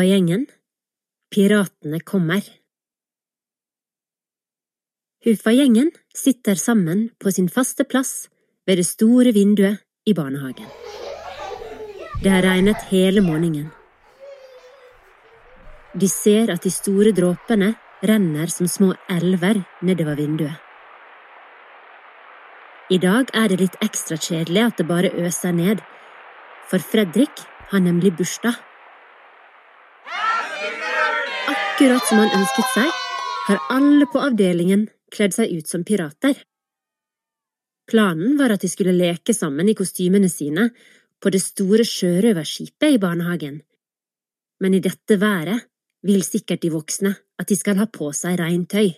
Huffa-gjengen Piratene kommer. Huffa-gjengen sitter sammen på sin faste plass ved det store vinduet i barnehagen. Det har regnet hele morgenen. De ser at de store dråpene renner som små elver nedover vinduet. I dag er det litt ekstra kjedelig at det bare øser ned, for Fredrik har nemlig bursdag. Akkurat som han ønsket seg, har alle på avdelingen kledd seg ut som pirater. Planen var at de skulle leke sammen i kostymene sine på det store sjørøverskipet i barnehagen, men i dette været vil sikkert de voksne at de skal ha på seg regntøy.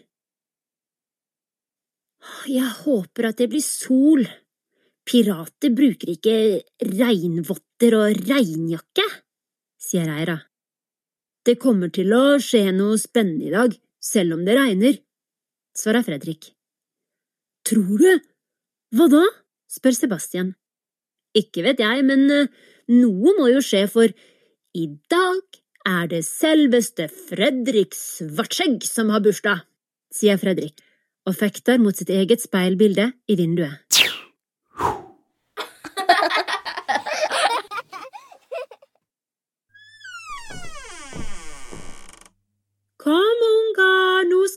Jeg håper at det blir sol. Pirater bruker ikke regnvotter og regnjakke, sier Eira. Det kommer til å skje noe spennende i dag, selv om det regner, svarer Fredrik. Tror du? Hva da? spør Sebastian. Ikke vet jeg, men eh, noe må jo skje, for i dag er det selveste Fredrik Svartskjegg som har bursdag, sier Fredrik og fekter mot sitt eget speilbilde i vinduet.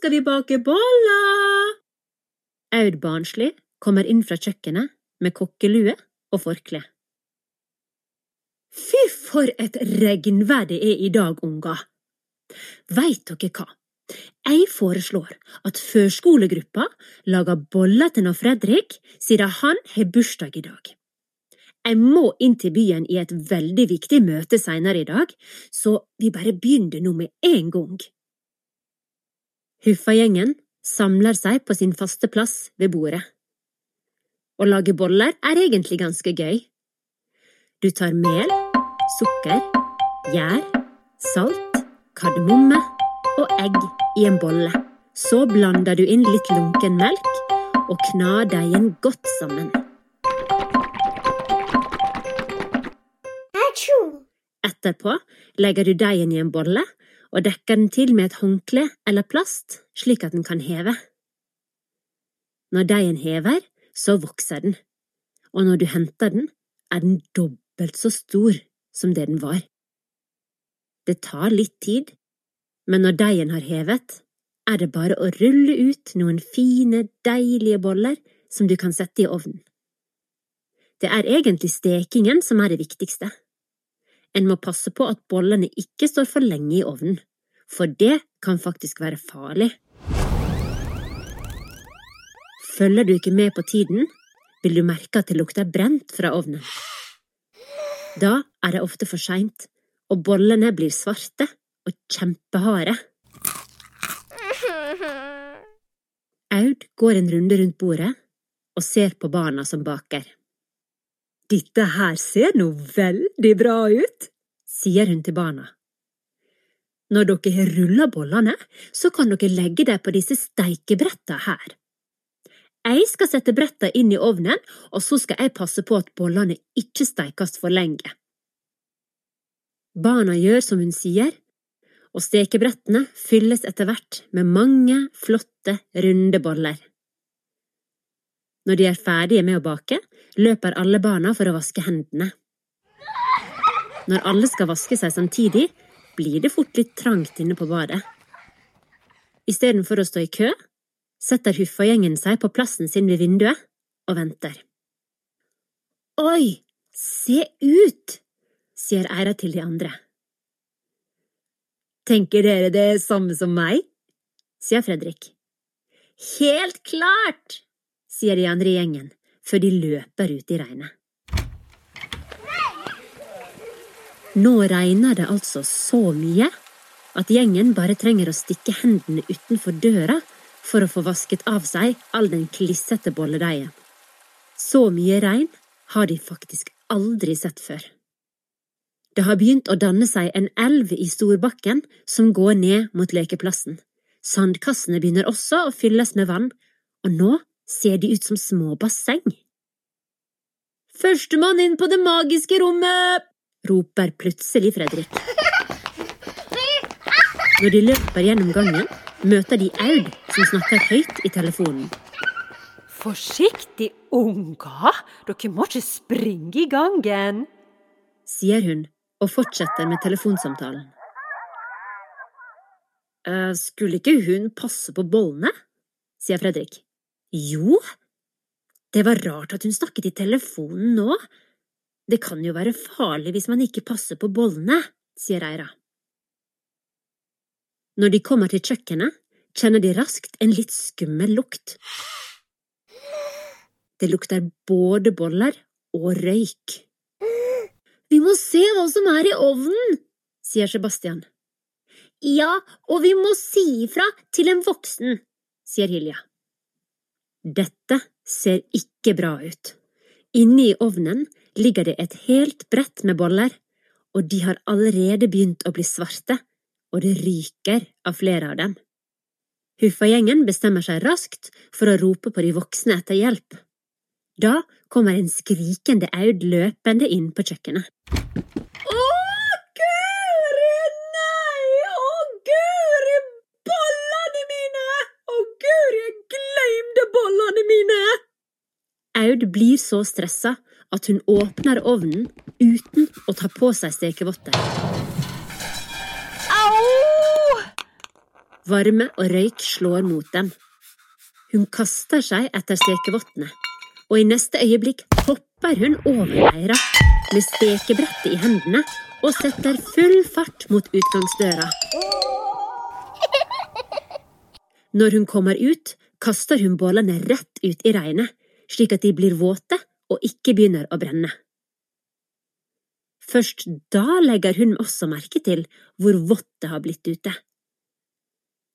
Skal vi bake boller! Aud barnslig kommer inn fra kjøkkenet med kokkelue og forkle. Fy for et regnvær det er i dag, unger! Veit dere hva? Jeg foreslår at førskolegruppa lager boller til når Fredrik, siden han har bursdag i dag. Jeg må inn til byen i et veldig viktig møte seinere i dag, så vi bare begynner nå med en gang. Huffa-gjengen samler seg på sin faste plass ved bordet. Å lage boller er egentlig ganske gøy. Du tar mel, sukker, gjær, salt, kardemomme og egg i en bolle. Så blander du inn litt lunken melk og knar deigen godt sammen. Etterpå legger du deigen i en bolle og dekker den til med et håndkle eller plast slik at den kan heve. Når deigen hever, så vokser den, og når du henter den, er den dobbelt så stor som det den var. Det tar litt tid, men når deigen har hevet, er det bare å rulle ut noen fine, deilige boller som du kan sette i ovnen. Det er egentlig stekingen som er det viktigste. En må passe på at bollene ikke står for lenge i ovnen, for det kan faktisk være farlig. Følger du ikke med på tiden, vil du merke at det lukter brent fra ovnen. Da er det ofte for seint, og bollene blir svarte og kjempeharde. Aud går en runde rundt bordet og ser på barna som baker. Dette her ser nå veldig bra ut, sier hun til barna. Når dere har rulla bollene, så kan dere legge dem på disse steikebretta her. Jeg skal sette bretta inn i ovnen, og så skal jeg passe på at bollene ikke steikes for lenge. Barna gjør som hun sier, og stekebrettene fylles etter hvert med mange flotte, runde boller. Når de er ferdige med å bake, løper alle barna for å vaske hendene. Når alle skal vaske seg samtidig, blir det fort litt trangt inne på badet. Istedenfor å stå i kø, setter Huffa-gjengen seg på plassen sin ved vinduet og venter. Oi, se ut, sier Eira til de andre. Tenker dere det samme som meg? sier Fredrik. Helt klart, sier de andre gjengen, før de løper ut i regnet. Nå regner det altså så mye at gjengen bare trenger å stikke hendene utenfor døra for å få vasket av seg all den klissete bolledeigen. Så mye regn har de faktisk aldri sett før. Det har begynt å danne seg en elv i storbakken som går ned mot lekeplassen. Sandkassene begynner også å fylles med vann, og nå ser de ut som små basseng. Førstemann inn på det magiske rommet! roper plutselig Fredrik. Når de løper gjennom gangen, møter de Aud, som snakker høyt i telefonen. Forsiktig, unger! Dere må ikke springe i gangen! Sier hun og fortsetter med telefonsamtalen. «Eh, skulle ikke hun passe på bollene? sier Fredrik. Jo, det var rart at hun snakket i telefonen nå. Det kan jo være farlig hvis man ikke passer på bollene, sier Eira. Når de kommer til kjøkkenet, kjenner de raskt en litt skummel lukt. Det lukter både boller og røyk. Vi må se hva som er i ovnen, sier Sebastian. Ja, og vi må si ifra til en voksen, sier Hilja. Dette ser ikke bra ut. Inne i ovnen ligger det et helt brett med boller, og de har allerede begynt å bli svarte, og det ryker av flere av dem. Huffagjengen bestemmer seg raskt for å rope på de voksne etter hjelp. Da kommer en skrikende Aud løpende inn på kjøkkenet. Å, guri nei! Å, guri bollene mine! Å, guri, jeg glemte bollene mine! Aud blir så stressa at hun åpner ovnen uten å ta på seg stekevotter. Au! Varme og røyk slår mot dem. Hun kaster seg etter stekevottene, og i neste øyeblikk hopper hun over leira med stekebrettet i hendene og setter full fart mot utgangsdøra. Når hun kommer ut, kaster hun bollene rett ut i regnet, slik at de blir våte og ikke begynner å brenne. Først da legger hun også merke til hvor vått det har blitt ute.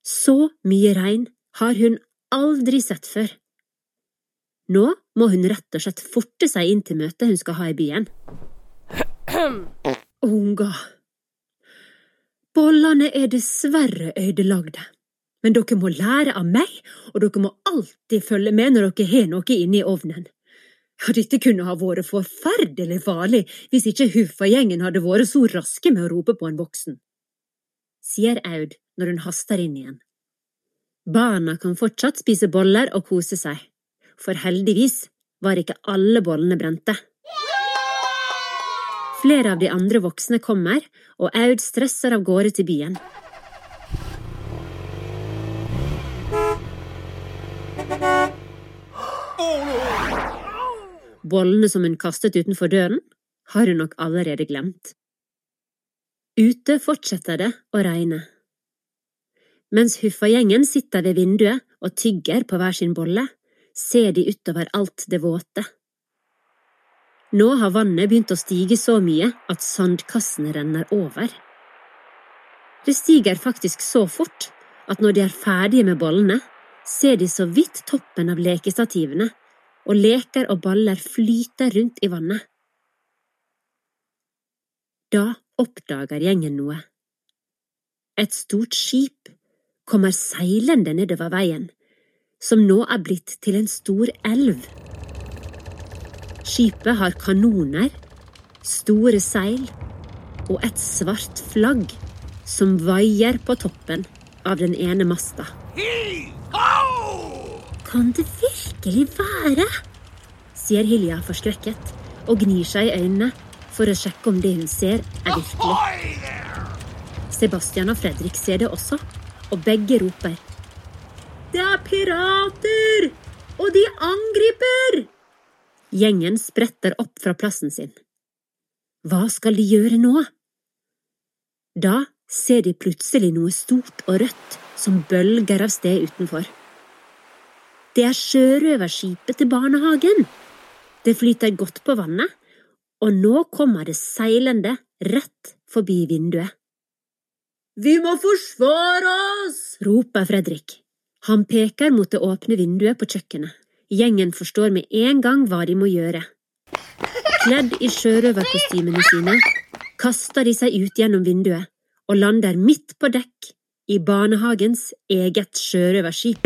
Så mye regn har hun aldri sett før. Nå må hun rett og slett forte seg inn til møtet hun skal ha i byen. Unger, bollene er dessverre ødelagde, men dere må lære av meg, og dere må alltid følge med når dere har noe inne i ovnen. Dette kunne ha vært forferdelig farlig hvis ikke Huffa-gjengen hadde vært så raske med å rope på en voksen, sier Aud når hun haster inn igjen. Barna kan fortsatt spise boller og kose seg, for heldigvis var ikke alle bollene brente. Flere av de andre voksne kommer, og Aud stresser av gårde til byen. Bollene som hun kastet utenfor døren, har hun nok allerede glemt. Ute fortsetter det å regne. Mens Huffa-gjengen sitter ved vinduet og tygger på hver sin bolle, ser de utover alt det våte. Nå har vannet begynt å stige så mye at sandkassene renner over. Det stiger faktisk så fort at når de er ferdige med bollene, ser de så vidt toppen av lekestativene, og leker og baller flyter rundt i vannet. Da oppdager gjengen noe. Et stort skip kommer seilende nedover veien, som nå er blitt til en stor elv. Skipet har kanoner, store seil og et svart flagg som vaier på toppen av den ene masta. Kan det virkelig være? sier Hilja forskrekket og gnir seg i øynene for å sjekke om det hun ser, er virkelig. Sebastian og Fredrik ser det også, og begge roper. Det er pirater! Og de angriper! Gjengen spretter opp fra plassen sin. Hva skal de gjøre nå? Da ser de plutselig noe stort og rødt som bølger av sted utenfor. Det er sjørøverskipet til barnehagen. Det flyter godt på vannet, og nå kommer det seilende rett forbi vinduet. Vi må forsvare oss! roper Fredrik. Han peker mot det åpne vinduet på kjøkkenet. Gjengen forstår med en gang hva de må gjøre. Kledd i sjørøverkostymene sine kaster de seg ut gjennom vinduet og lander midt på dekk i barnehagens eget sjørøverskip.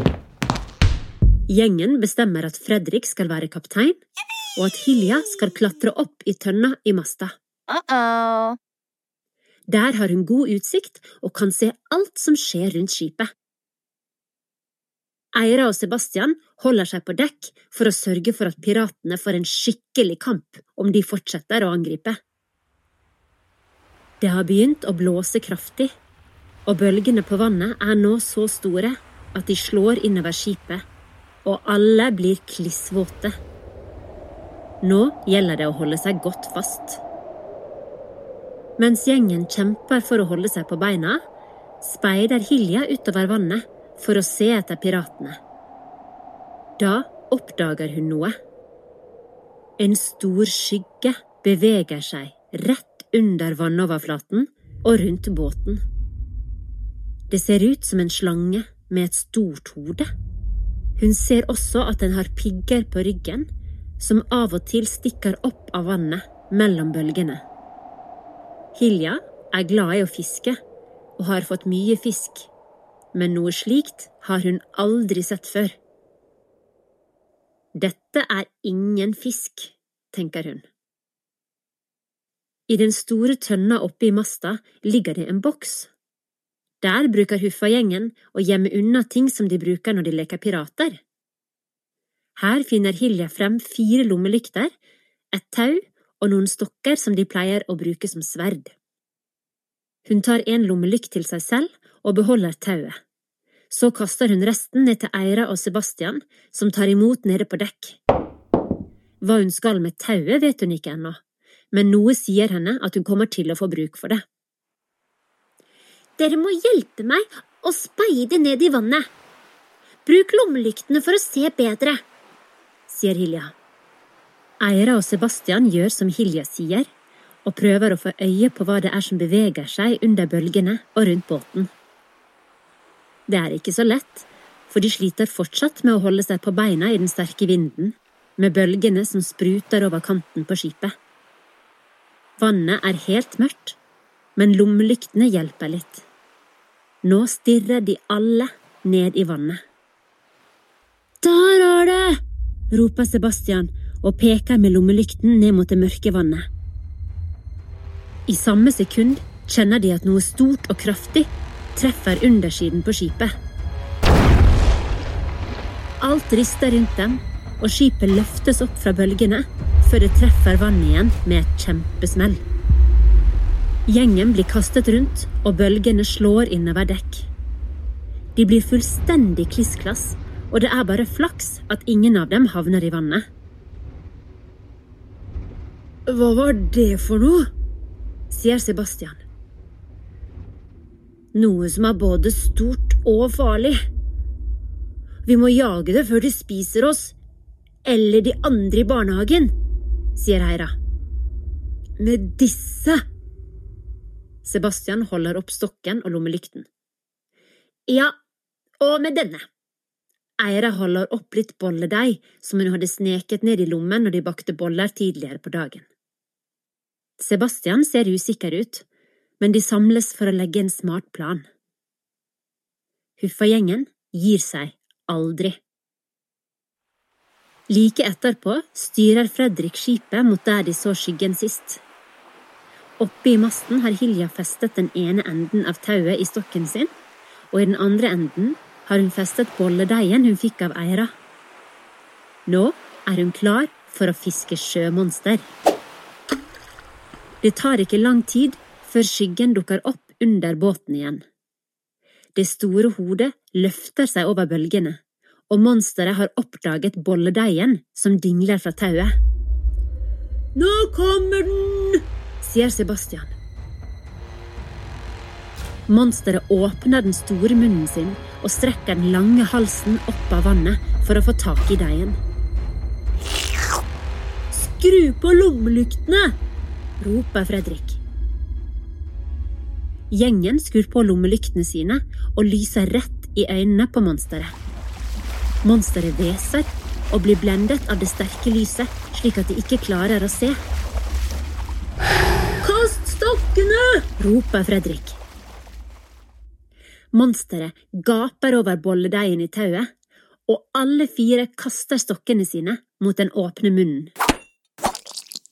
Gjengen bestemmer at Fredrik skal være kaptein, og at Hilja skal klatre opp i tønna i masta. Uh -oh. Der har hun god utsikt og kan se alt som skjer rundt skipet. Eira og Sebastian holder seg på dekk for å sørge for at piratene får en skikkelig kamp om de fortsetter å angripe. Det har begynt å blåse kraftig, og bølgene på vannet er nå så store at de slår innover skipet, og alle blir klissvåte. Nå gjelder det å holde seg godt fast. Mens gjengen kjemper for å holde seg på beina, speider Hilja utover vannet for å se etter piratene. Da oppdager hun noe. En stor skygge beveger seg rett under vannoverflaten og rundt båten. Det ser ut som en slange med et stort hode. Hun ser også at den har pigger på ryggen, som av og til stikker opp av vannet mellom bølgene. Hilja er glad i å fiske og har fått mye fisk, men noe slikt har hun aldri sett før. Dette er ingen fisk, tenker hun. I den store tønna oppe i masta ligger det en boks. Der bruker Huffa-gjengen å gjemme unna ting som de bruker når de leker pirater. Her finner Hilja frem fire lommelykter, et tau og noen stokker som de pleier å bruke som sverd. Hun tar en lommelykt til seg selv og beholder tauet. Så kaster hun resten ned til Eira og Sebastian, som tar imot nede på dekk. Hva hun skal med tauet, vet hun ikke ennå, men noe sier henne at hun kommer til å få bruk for det. Dere må hjelpe meg å speide ned i vannet. Bruk lommelyktene for å se bedre, sier Hilja. Eira og Sebastian gjør som Hilja sier, og prøver å få øye på hva det er som beveger seg under bølgene og rundt båten. Det er ikke så lett, for de sliter fortsatt med å holde seg på beina i den sterke vinden, med bølgene som spruter over kanten på skipet. Vannet er helt mørkt, men lommelyktene hjelper litt. Nå stirrer de alle ned i vannet. Der er det! roper Sebastian og peker med lommelykten ned mot det mørke vannet. I samme sekund kjenner de at noe stort og kraftig treffer undersiden på skipet. Alt rister rundt dem, og skipet løftes opp fra bølgene før det treffer vannet igjen med et kjempesmell. Gjengen blir kastet rundt, og bølgene slår innover dekk. De blir fullstendig klissklass, og det er bare flaks at ingen av dem havner i vannet. Hva var det for noe? sier Sebastian noe som er både stort og farlig. Vi må jage det før de spiser oss, eller de andre i barnehagen, sier Heira. Med disse Sebastian holder opp stokken og lommelykten. Ja, og med denne. Eira holder opp litt bolledeig som hun hadde sneket ned i lommen når de bakte boller tidligere på dagen. Sebastian ser usikker ut, men de samles for å legge en smart plan. Huffa-gjengen gir seg aldri. Like etterpå styrer Fredrik skipet mot der de så skyggen sist. Oppe i masten har Hilja festet den ene enden av tauet i stokken sin, og i den andre enden har hun festet bolledeigen hun fikk av Eira. Nå er hun klar for å fiske sjømonster. Det tar ikke lang tid før skyggen dukker opp under båten igjen. Det store hodet løfter seg over bølgene, og monsteret har oppdaget bolledeigen som dingler fra tauet. Nå kommer den! Sier Sebastian. Monsteret åpner den store munnen sin og strekker den lange halsen opp av vannet for å få tak i deigen. Skru på lommelyktene! roper Fredrik. Gjengen skrur på lommelyktene sine og lyser rett i øynene på monsteret. Monsteret hveser og blir blendet av det sterke lyset, slik at de ikke klarer å se. Stokkene! roper Fredrik. Monsteret gaper over bolledeigen i tauet, og alle fire kaster stokkene sine mot den åpne munnen.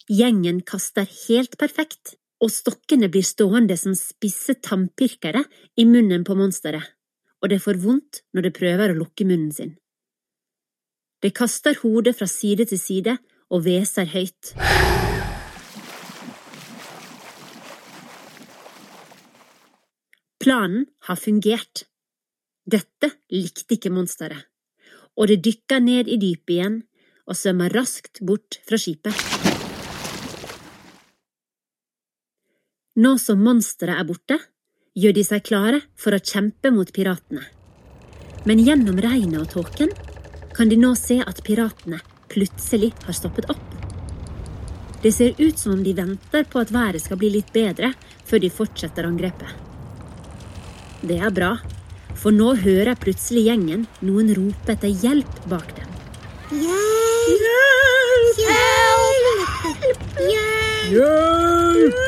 Gjengen kaster helt perfekt, og stokkene blir stående som spisse tannpirkere i munnen på monsteret, og det får vondt når det prøver å lukke munnen sin. Det kaster hodet fra side til side og hveser høyt. Planen har fungert. Dette likte ikke monsteret, og det dykka ned i dypet igjen og svømma raskt bort fra skipet. Nå som monsteret er borte, gjør de seg klare for å kjempe mot piratene. Men gjennom regnet og tåken kan de nå se at piratene plutselig har stoppet opp. Det ser ut som om de venter på at været skal bli litt bedre før de fortsetter angrepet. Det er bra, for nå hører plutselig gjengen noen rope etter hjelp bak dem. Hjelp! Hjelp! Hjelp! Hjelp!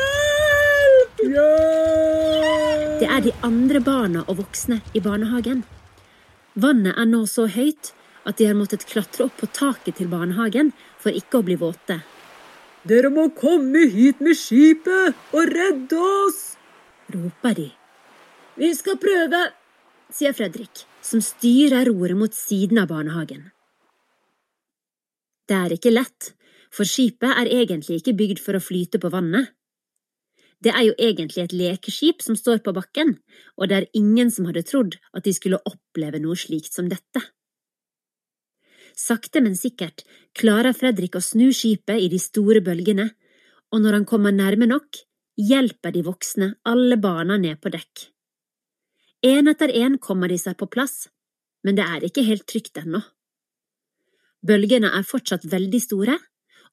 Hjelp! Det er de andre barna og voksne i barnehagen. Vannet er nå så høyt at de har måttet klatre opp på taket til barnehagen for ikke å bli våte. Dere må komme hit med skipet og redde oss! Roper de. Vi skal prøve, sier Fredrik, som styrer roret mot siden av barnehagen. Det er ikke lett, for skipet er egentlig ikke bygd for å flyte på vannet. Det er jo egentlig et lekeskip som står på bakken, og det er ingen som hadde trodd at de skulle oppleve noe slikt som dette. Sakte, men sikkert klarer Fredrik å snu skipet i de store bølgene, og når han kommer nærme nok, hjelper de voksne alle barna ned på dekk. En etter en kommer de seg på plass, men det er ikke helt trygt ennå. Bølgene er fortsatt veldig store,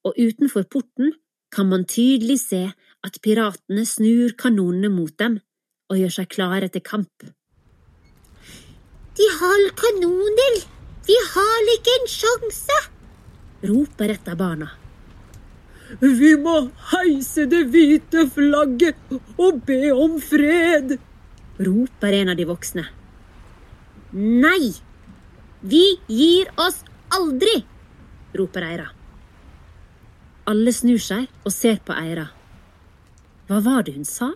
og utenfor porten kan man tydelig se at piratene snur kanonene mot dem og gjør seg klare til kamp. De har kanoner! Vi har ikke en sjanse! roper et av barna. Vi må heise det hvite flagget og be om fred! Roper en av de voksne. Nei! Vi gir oss aldri! roper Eira. Alle snur seg og ser på Eira. Hva var det hun sa?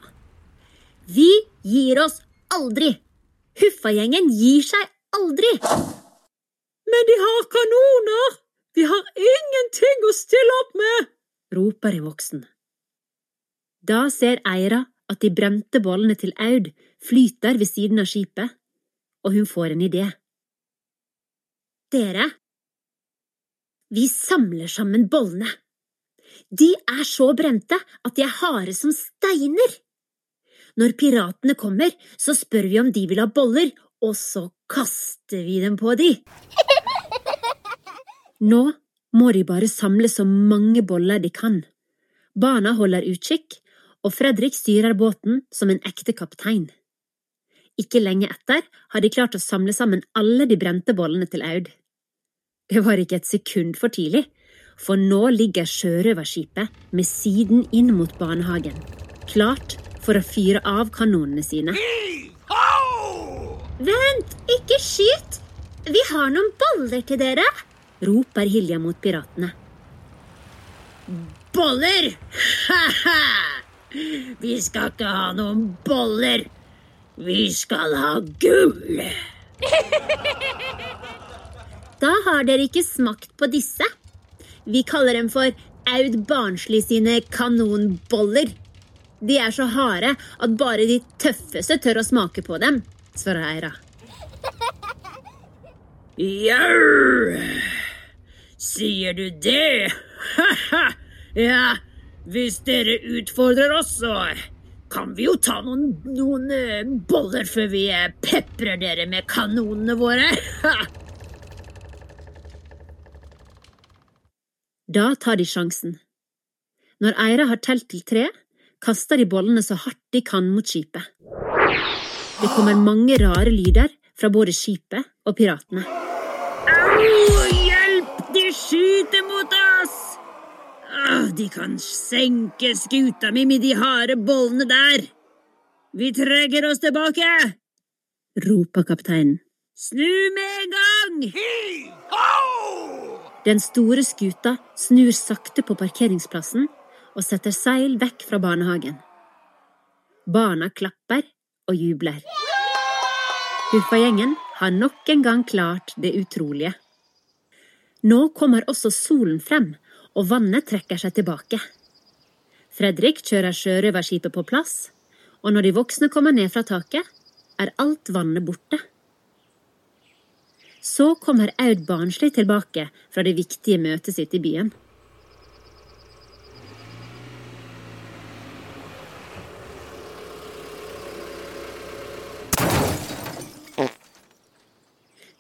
Vi gir oss aldri! Huffagjengen gir seg aldri! Men de har kanoner! Vi har ingenting å stille opp med! roper en voksen. Da ser Eira at de brente bollene til Aud flyter ved siden av skipet, og hun får en idé. Dere, vi samler sammen bollene. De er så brente at de er harde som steiner. Når piratene kommer, så spør vi om de vil ha boller, og så kaster vi dem på de. Nå må de bare samle så mange boller de kan. Barna holder utkikk, og Fredrik styrer båten som en ekte kaptein. Ikke lenge etter har de klart å samle sammen alle de brente bollene til Aud. Det var ikke et sekund for tidlig, for nå ligger sjørøverskipet med siden inn mot barnehagen, klart for å fyre av kanonene sine. Vent, ikke skyt! Vi har noen boller til dere! roper Hilja mot piratene. Boller! Ha-ha! Vi skal ikke ha noen boller. Vi skal ha gull! Da har dere ikke smakt på disse. Vi kaller dem for Aud Barnsli sine kanonboller. De er så harde at bare de tøffeste tør å smake på dem, svarer Eira. Jau! Sier du det? Ha-ha! Ja, hvis dere utfordrer oss, så kan vi jo ta noen, noen eh, boller før vi eh, peprer dere med kanonene våre. Da tar de sjansen. Når Eira har telt til tre, kaster de bollene så hardt de kan mot skipet. Det kommer mange rare lyder fra både skipet og piratene. Au! Hjelp! De skyter mot oss! De kan senke skuta mi med de harde bollene der. Vi trekker oss tilbake. roper kapteinen. Snu med en gang! Den store skuta snur sakte på parkeringsplassen og setter seil vekk fra barnehagen. Barna klapper og jubler. Huffagjengen har nok en gang klart det utrolige. Nå kommer også solen frem, og vannet trekker seg tilbake. Fredrik kjører sjørøverskipet på plass, og når de voksne kommer ned fra taket, er alt vannet borte. Så kommer Aud barnslig tilbake fra det viktige møtet sitt i byen.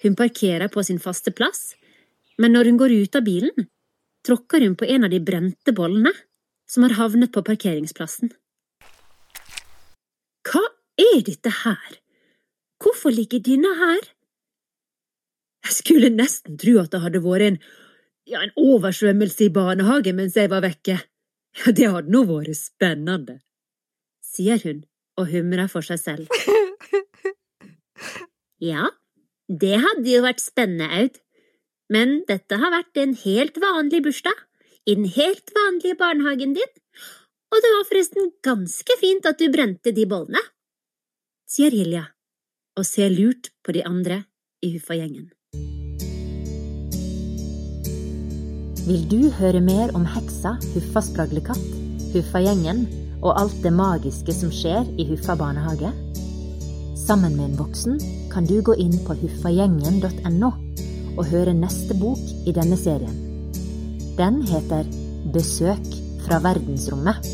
Hun parkerer på sin faste plass, men når hun går ut av bilen, tråkker hun på en av de brente bollene som har havnet på parkeringsplassen. Hva er dette her? Hvorfor ligger denne her? Jeg skulle nesten tro at det hadde vært en, ja, en oversvømmelse i barnehagen mens jeg var vekke. Ja, det hadde nå vært spennende, sier hun og humrer for seg selv. Ja, det hadde jo vært spennende, Aud. Men dette har vært en helt vanlig bursdag, i den helt vanlige barnehagen din, og det var forresten ganske fint at du brente de bollene, sier Hilja og ser lurt på de andre i Huffa-gjengen. Vil du høre mer om heksa Huffa spraglekatt, Huffa-gjengen og alt det magiske som skjer i Huffa barnehage? Sammen med en voksen kan du gå inn på huffagjengen.no og høre neste bok i denne serien. Den heter Besøk fra verdensrommet.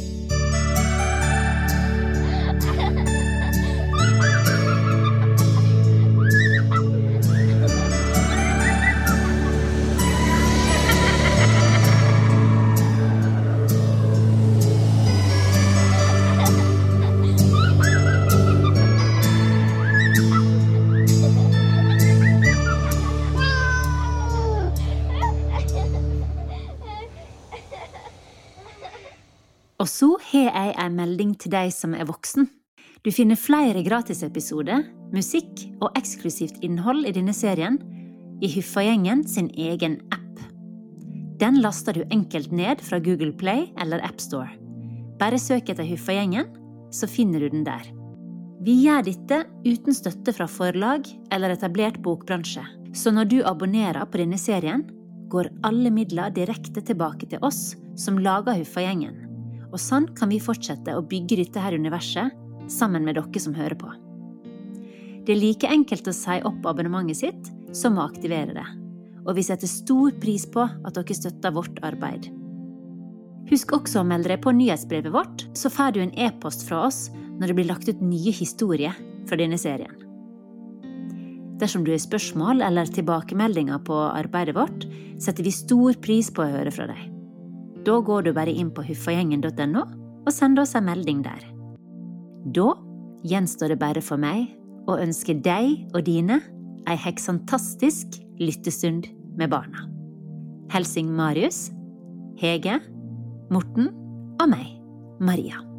Deg som er voksen. Du finner flere gratisepisoder, musikk og eksklusivt innhold i denne serien i Huffagjengen sin egen app. Den laster du enkelt ned fra Google Play eller AppStore. Bare søk etter Huffagjengen, så finner du den der. Vi gjør dette uten støtte fra forlag eller etablert bokbransje, så når du abonnerer på denne serien, går alle midler direkte tilbake til oss som lager Huffagjengen. Og sånn kan vi fortsette å bygge dette her universet sammen med dere som hører på. Det er like enkelt å si opp abonnementet sitt som å aktivere det. Og vi setter stor pris på at dere støtter vårt arbeid. Husk også å melde deg på nyhetsbrevet vårt, så får du en e-post fra oss når det blir lagt ut nye historier fra denne serien. Dersom du har spørsmål eller tilbakemeldinger på arbeidet vårt, setter vi stor pris på å høre fra deg. Da går du bare inn på huffagjengen.no og sender oss en melding der. Da gjenstår det bare for meg å ønske deg og dine ei heksantastisk lyttestund med barna. Helsing Marius, Hege, Morten og meg, Maria.